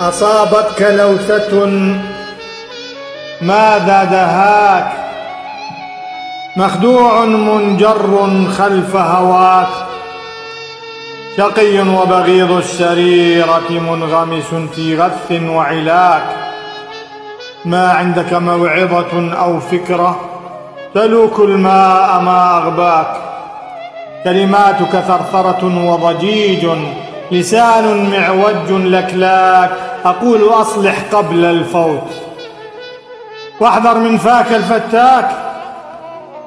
أصابتك لوثة. ماذا دهاك؟ مخدوع منجر خلف هواك. شقي وبغيض السريرة منغمس في غث وعلاك. ما عندك موعظة أو فكرة؟ تلوك الماء ما أغباك. كلماتك ثرثرة وضجيج. لسان معوج لكلاك. أقول أصلح قبل الفوت. واحذر من فاك الفتاك.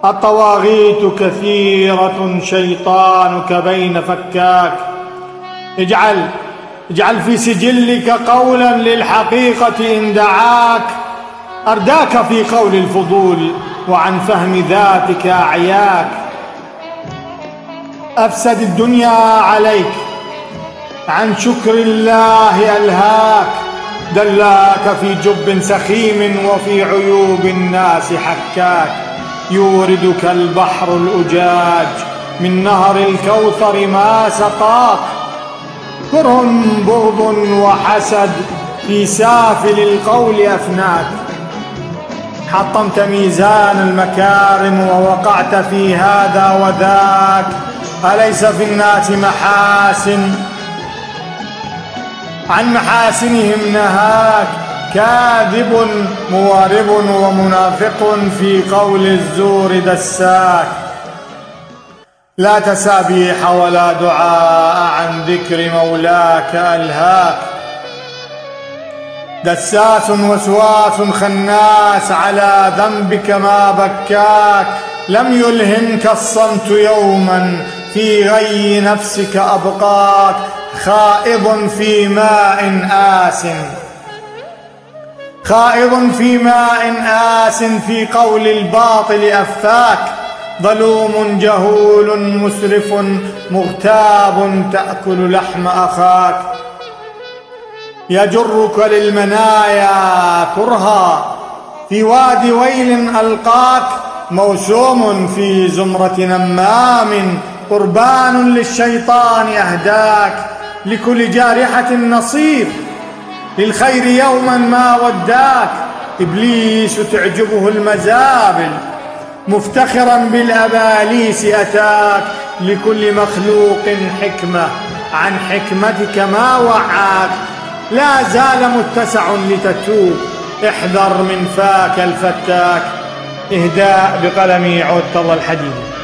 الطواغيت كثيرة شيطانك بين فكاك. اجعل اجعل في سجلك قولا للحقيقة إن دعاك. أرداك في قول الفضول وعن فهم ذاتك أعياك. أفسد الدنيا عليك. عن شكر الله ألهاك دلاك في جب سخيم وفي عيوب الناس حكاك. يوردك البحر الأجاج من نهر الكوثر ما سقاك كره بغض وحسد في سافل القول أفناك. حطمت ميزان المكارم ووقعت في هذا وذاك. أليس في الناس محاسن؟ عن محاسنهم نهاك. كاذب موارب ومنافق في قول الزور دساك. لا تسابيح ولا دعاء عن ذكر مولاك ألهاك. دساس وسواس خناس على ذنبك ما بكاك. لم يلهمك الصمت يوما في غي نفسك أبقاك. خائض في ماء آس. خائض في ماء آس في قول الباطل أفاك. ظلوم جهول مسرف مغتاب تأكل لحم أخاك. يجرك للمنايا كرها. في واد ويل ألقاك. موسوم في زمرة نمام. قربان للشيطان أهداك. لكل جارحة نصيب للخير يوما ما وداك. إبليس تعجبه المزابل مفتخرا بالأباليس أتاك. لكل مخلوق حكمة عن حكمتك ما وعاك. لا زال متسع لتتوب احذر من فاك الفتاك. اهداء بقلم عود الله الحديد.